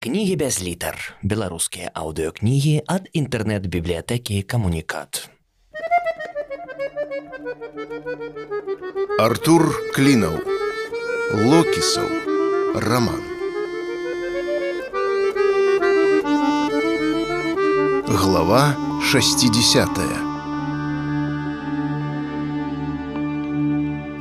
Кнігі без літар. Беларускія аўдыёкнігі ад інтэрнэт-бібліятэкі камунікат. Артур Клінаў. Локісаў. Раман. Глава 60.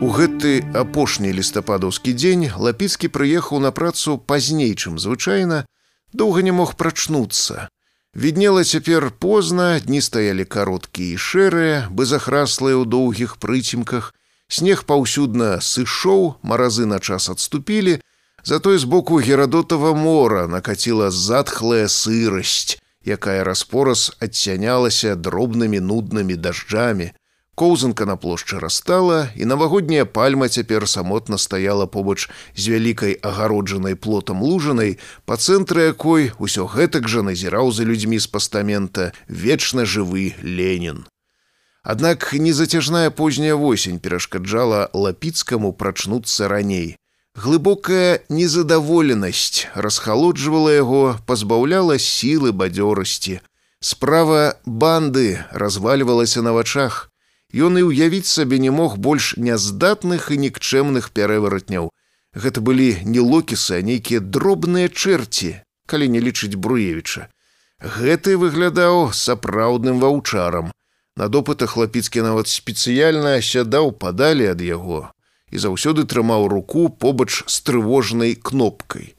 У гэты апошні лістападаўскі дзень лапіцкі прыехаў на працу пазней, чым звычайна, доўга не мог прачнуцца. Віднела цяпер позна, дні стаялі кароткія і шэрыя, бы захраслыя ў доўгіх прыцімках. Снег паўсюдна сышоў, маразы на час адступілі, Затой з боку герадотава мора накаціла затхлая сырасць, якая распораз адцянялася дробнымі нуднымі дажджамі. Коўзанка на плошчы растала, і навагодняя пальма цяпер самотна стаяла побач з вялікай агароджанай плотам лужанай, па цэнтры якой усё гэтак жа назіраў за людзьмі з пастамента вечна жывы Ленін. Аднак незацяжная позняя восень перашкаджала лапіцкаму прачнуцца раней. Глыбокая незадаволенасць расхалоджвала яго, пазбаўляла сілы бадзёрасці. Справа банды развальвалася на вачах. Ён і ўявіць сабе не мог больш няздатных і нікчэмных пярэваратняў. Гэта былі не локісы, а нейкія дробныя чэрці, калі не лічыць Бруевіча. Гэты выглядаў сапраўдным ваўчарам. На допыта хлапіцкі нават спецыяльна сядаў падалі ад яго і заўсёды трымаў руку побач з трывожнай кнопкай.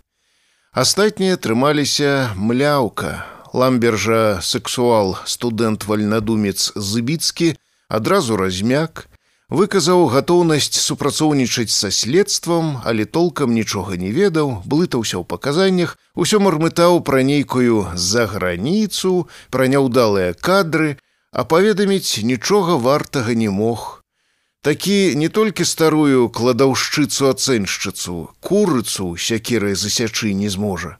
Астатнія трымаліся мляўка. Ламбержа сексуал студэнт вальнадумец зыбіцкі, адразу размяк, выказаў гатоўнасць супрацоўнічаць са следствам, але толкам нічога не ведаў, блытаўся ў паказаннях, усё мармытаў пра нейкую заграніцу, пра няўдалыя кадры, а паведаміць нічога вартага не мог. Такі не толькі старую кладаўшчыцу ацэншчыцу, курыцу сякерай засячы не зможа,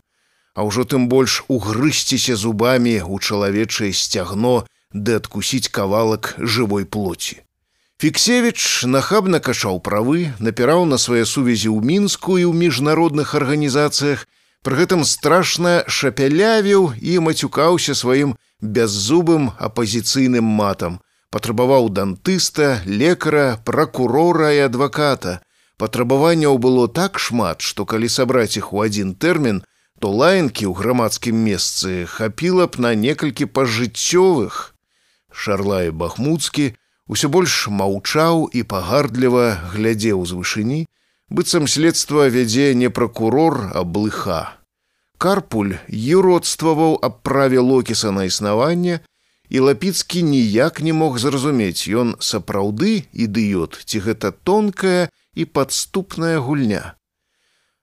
а ўжо тым больш угрысціся зубамі ў чалавечае сцягно, ды адкусіць кавалак жывой плоці. Фіксевіч нахабна качаў правы, напіраў на свае сувязі ў мінску і ў міжнародных арганізацыях, пры гэтым страшна шапялявіў і мацюкаўся сваім бяззубым апазіцыйным матам, патрабаваў дантыста, лекара, пракурора і адваката. Патрабаванняў было так шмат, што калі сабраць іх у адзін тэрмін, то лаянкі ў грамадскім месцы хапіла б на некалькі пажыццёвых, Шарлай бахмуцкі усё больш маўчаў і пагардліва глядзеў з вышыні, быццам следства вядзе не пракурор, а блыха. Карпуль юродстваваў аб праве локіса на існаванне, і лапіцкі ніяк не мог зразумець, ён сапраўды ідыёт, ці гэта тонкая і падступная гульня.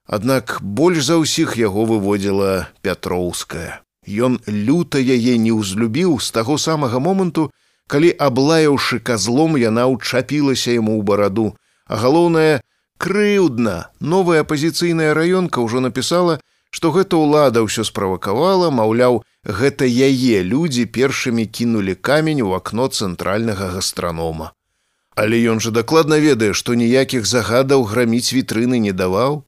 Аднак больш за ўсіх яго выводзіла пятроўская. Ён люта яе не ўзлюбіў з таго самага моманту, калі аблаяўшы казлом яна ўчапілася яму ў бараду, а галоўнае крыўдна новая апазіцыйная раёнка ўжо напісала, што гэта ўлада ўсё справакавала, маўляў, гэта яе людзі першымі кінулі камень у акно цэнтральнага гастранома. Але ён жа дакладна ведае, што ніякіх загадаў граміць вітрыны не даваў,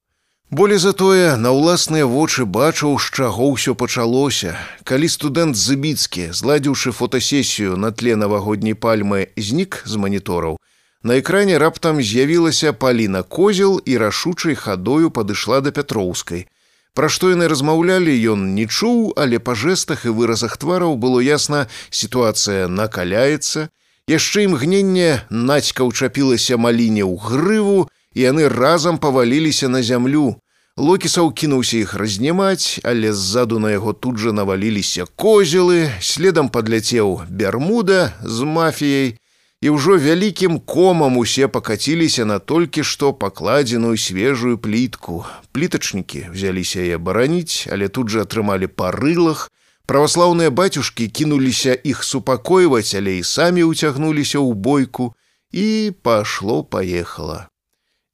Болей затое на ўласныя вочы бачыў, з чаго ўсё пачалося. Калі студэнт Зыбіцкі, зладзіўшы фотасесію на тле навагодняй пальмы знік з манітораў, на экране раптам з'явілася Паліна Козел і рашучай хадою падышла да Пятроўскай. Пра што яны размаўлялі, ён не чуў, але па жэстах і выразах твараў было ясна, сітуацыя накаляецца. Яшчэ імгненне нацька ўчапілася маліне ў грыву, і яны разам паваліліся на зямлю. Локісаў кінуўся іх разнімаць, але ззаду на яго тут жа наваліліся козелы, следам падляцеў бярмуда з мафіяй, і ўжо вялікім комам усе пакаціліся на толькі што пакладзеную свежую плітку. Плітачнікі взяліся яе бараніць, але тут жа атрымалі па рылах. Праваслаўныя бацюшкі кінуліся іх супакойваць, але і самі ўцягнуліся ў бойку, і пашло паехала.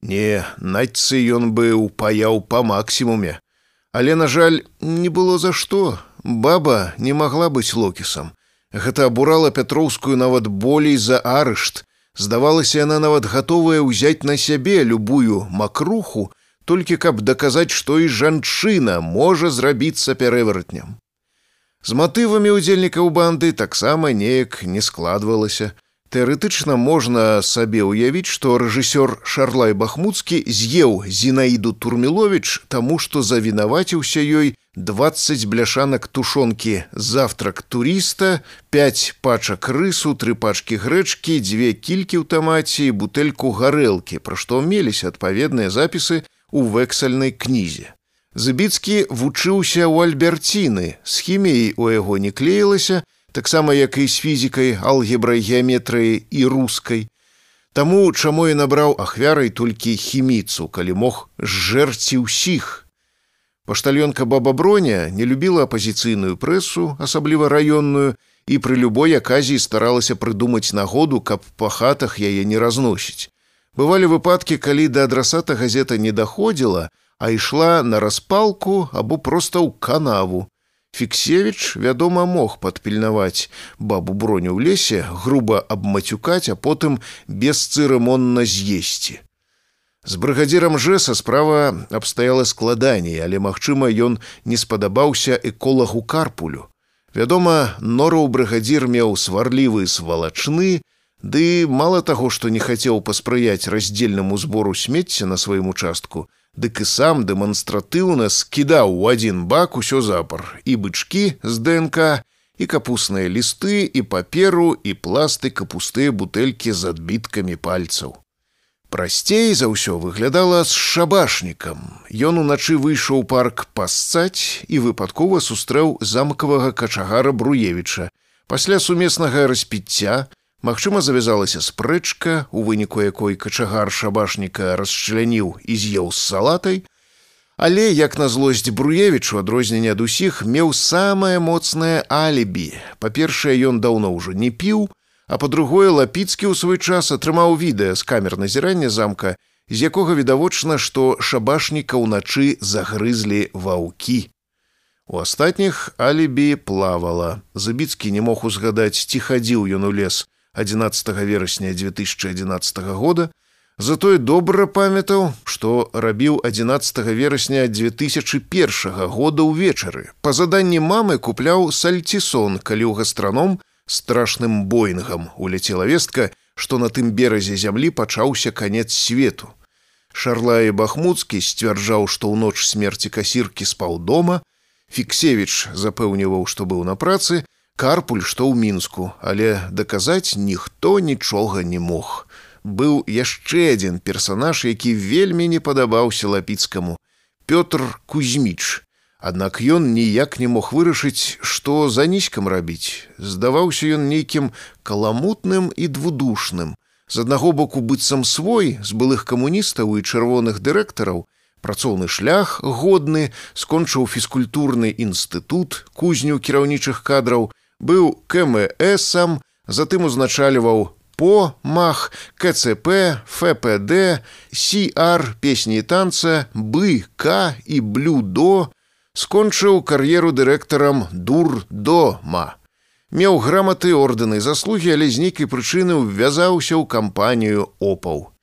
Не, наццы ён бы упаяў па максімуме. Але, на жаль, не было за што. Баба не магла быць локісам. Гэта абурала пятроўскую нават болей за арышт. Здавалася, яна нават гатовая ўзяць на сябе любую макруху, толькі каб даказаць, што і жанчына можа зрабіцца пярэваратням. З матывамі ўдзельнікаў банды таксама неяк не складвалася. Тэарэтычна можна сабе ўявіць, што рэжысёр Шарлай Бахмуцкі з'еў Зінаіду Турмілович, таму што завінаваціўся ёй 20 бляшанак тушонкі завтрак турыста, 5 пачак рысу, тры пачкі грэчкі, дзве кількі ў тамаці і бутэльку гарэлкі, пра што меліся адпаведныя запісы ў вэксальнай кнізе. Забіцкі вучыўся ў альберціны, з хіміяй у яго не клеілася, таксама як і з фізікай, алгебрай, геаметрыяй і рускай. Таму чаму я набраў ахвярай толькі хіміцу, калі мог зжэрці ўсіх. Паштальёнка баба броня не любіла апазіцыйную прэсу, асабліва раённую, і пры любой аказіі старалася прыдумаць нагоду, каб па хатах яе не разносіць. Бывалі выпадкі, калі да адрасата газета не даходзіла, а ішла на распалку або проста ў канаву. Фіксевіч, вядома, мог падпільнаваць бабу броню ў лесе, груба абмацюкаць, а потым бесцырымонна з'есці. З брыгадзірам жэса справа абстаяла складаней, але, магчыма, ён не спадабаўся эколагу карпулю. Вядома, нораў брыгадзір меў сварлівы свалачны, ды мала таго, што не хацеў паспрыяць раздзельнаму збору смецця на сваім участку, дык і сам дэманстратыўна скідаў у адзін бак усё запар і бычкі з ДНК і капусныя лісты і паперу і пластыка пустыя бутэлькі з адбіткамі пальцаў. Прасцей за ўсё выглядала з шабашнікам. Ён уначы выйшаў парк пасцаць і выпадкова сустрэў замкавага качагара Бруевіча. Пасля сумеснага распіцця, Магчыма, завязалася спрэчка, у выніку якой качагар шабашніка расчляніў і з'еў з салатай. Але як на злосць Бруевічу адрозненне ад усіх меў самае моцнае алібі. Па-першае, ён даўно ўжо не піў, а па-другое, лапіцкі ў свой час атрымаў відэа з камер назірання замка, з якога відавочна, што шабашніка ўначы загрызлі ваўкі. У астатніх алібі плавала. Забіцкі не мог узгадаць, ці хадзіў ён у лес, 11 верасня 2011 года, затое добра памятаў, што рабіў 11 верасня 2001 года ўвечары. Па заданні мамы купляў сальцісон, калі ў гастраном страшным боінгам уляцела вестка, што на тым беразе зямлі пачаўся канец свету. Шарлае Бахмуцкі сцвярджаў, што ў ноч смерці касіркі спаў дома, Фіксевіч запэўніваў, што быў на працы, Карпуль што ў мінску, але даказаць ніхто нічога не мог. Быў яшчэ адзін персанаж, які вельмі не падабаўся лапіцкаму. Пётр Кузьміч. Аднак ён ніяк не мог вырашыць, што за ніськам рабіць. Здаваўся ён нейкім каламутным і двудушным. З аднаго боку быццам свой з былых камуністаў і чырвоных дырэктараў, працоўны шлях годны, скончыў фізкультурны інстытут, кузню кіраўнічых кадраў, быў КМСам, затым узначальваў по мах КЦП, ФПД, сR песні танца, бы К і блюдо, скончыў кар'еру дырэктарам дур дома. Меў граматы ордэны заслугі, але з нейкай прычыны ўвязаўся ў кампанію опаў.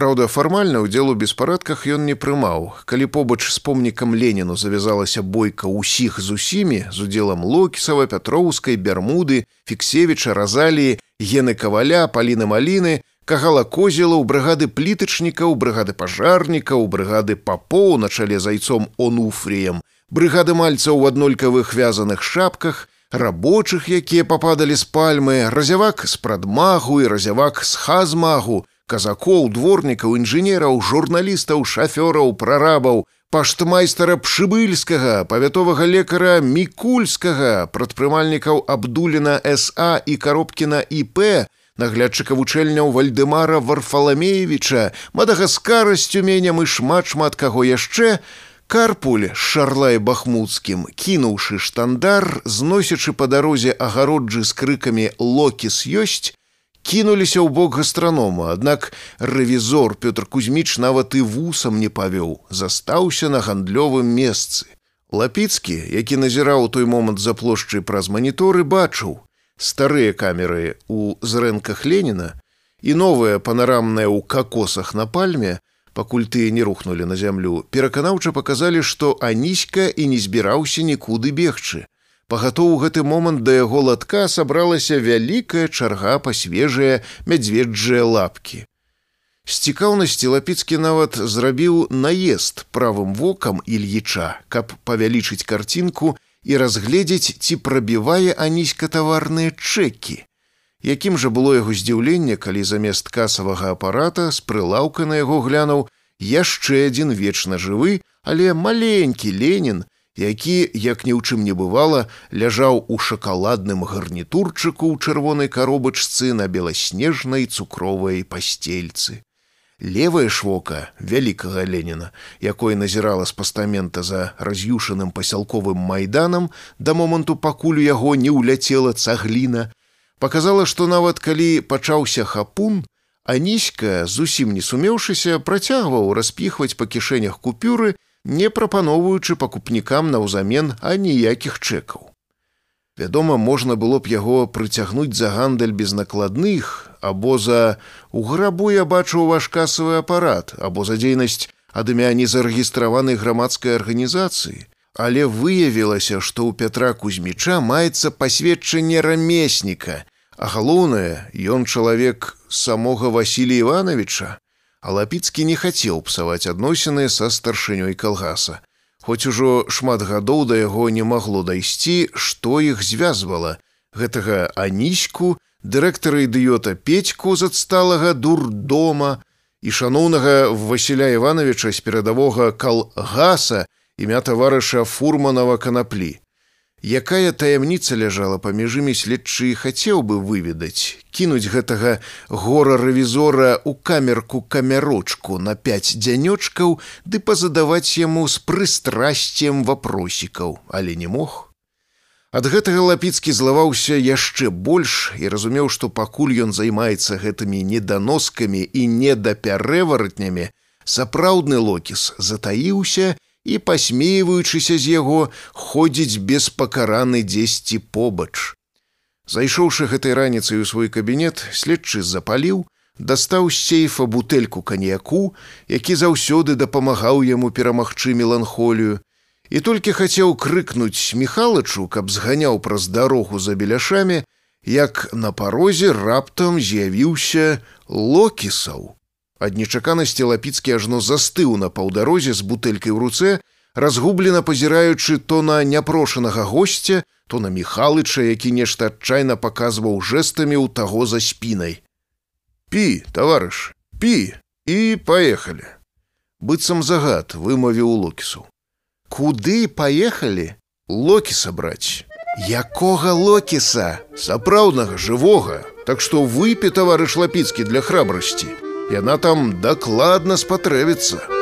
Праўда, фармальна ўдзел у беспарадках ён не прымаў. Калі побач з помнікам Леніну завязалася бойка ўсіх з усімі з удзелам Локісава, Пятроўскай, Бярмуды, Фіксевіча, Разаліі, Гены каваля, паліны маліны, кагала козела ў брыгады плітачнікаў, брыгады пажарнікаў, брыгады папоў на чале зайцом онуфріем, брыгады мальцаў у аднолькавых вязаных шапках, рабочых, якія пападалі з пальмы, разявак з прадмагу і разявак з хазмагу, казакоў, дворнікаў, інжынераў, журналістаў, шафёраў, прарабаў, паштмайстара пшыбыльскага, павятовага лекара мікульскага, прадпрымальнікаў Абдуліна СА і каробкіна ІП, наглядчыка вучэльняў Вальдемара Варфаламеевіча, Мадагаскара з цюменем і шмат шмат каго яшчэ, Карпуль з шарлай бахмуцкім, кінуўшы штандар, зносячы па дарозе агароджы з крыкамі локіс ёсць, кінуліся ў бок гастранома, аднак рэвізор Пётр Кузьміч нават і вусам не павёў, застаўся на гандлёвым месцы. Лапіцкі, які назіраў той момант за плошчай праз маніторы, бачыў старыя камеры ў зрэнках Леніна і новая панарамная ў какосах на пальме пакуль тыя не рухнулі на зямлю, пераканаўча паказалі, што аніська і не збіраўся нікуды бегчы. Пагатоў у гэты момант да яго латка сабралася вялікая чарга па свежыя мядзведжыя лапкі. З цікаўнасці лапіцкі нават зрабіў наезд правым вокам ільіча, каб павялічыць карцінку і разгледзець, ці прабівае аніська таварныя чэкі. Якім жа было яго здзіўленне, калі замест касавага апарата з прылаўка на яго глянуў яшчэ адзін вечна жывы, але маленькі ленін, які, як ні ў чым не бывала, ляжаў у шакаладным гарнітурчыку ў чырвонай каробачцы на беласнежнай цукровай пасцельцы. Левая швока вялікага Леніна, якой назірала з пастамента за раз'юшаным пасялковым майданам да моманту пакуль яго не ўляцела цагліна, Паказала, што нават калі пачаўся хапун, аніська, зусім не сумеўшыся, працягваў распіхваць па кішэнях купюры, не прапаноўваючы пакупнікам наўзамен аніякіх чэкаў. Вядома, можна было б яго прыцягнуць за гандаль без накладных, або за у грабу я бачыў ваш касавы апарат, або за дзейнасць ад імя незарэгістраванай грамадскай арганізацыі. Але выявілася, што ў Пятра Кузьміча маецца пасведчанне рамесніка, А галоўнае, ён чалавек самога Васілія Івановича, а Лапіцкі не хацеў псаваць адносіны са старшынёй калгаса. Хоць ужо шмат гадоў да яго не магло дайсці, што іх звязвала гэтага аніську, дырэктара ідыёта Петьку з адсталага дурдома і шаноўнага Васіля Івановича з перадавога калгаса імя таварыша фурманова канаплі. Якая таямніца ляжала паміж імі следчы хацеў бы выведаць, кінуць гэтага гора-рэвізора ў камерку камярочку на пяць дзянёчкаў ды пазадаваць яму з прыстрасцем вапросікаў, але не мог. Ад гэтага лапіцкі злаваўся яшчэ больш і разумеў, што пакуль ён займаецца гэтымі неданоскамі і недапярэваратнямі, сапраўдны локіс затаіўся, і пасмейваючыся з яго ходзіць беспакараны дзесьці побач. Зайшоўшы гэтай раніцай у свой кабінет, следчы запаліў, дастаў з сейфа бутэльку каньяку, які заўсёды дапамагаў яму перамагчы меланхолію, і толькі хацеў крыкнуць міхалачу, каб зганяў праз дарогу за беляшамі, як на парозе раптам з'явіўся локісаў. Ад нечаканасці лапіцкі ажно застыў на паўдарозе з бутэлькай у руцэ, разгублена пазіраючы то на няпрошанага госця, то на міхалыча, які нешта адчайна паказваў жэстамі ў таго за спінай. Пі, таварыш, пі і паехалі. Быццам загад вымавіў локісу. Куды паехалі? Локіса браць. Якога локіса, сапраўднага жывога, Так што выпі таварыш лапіцкі для храбрасці. Яна там дакладна спатрэбіцца.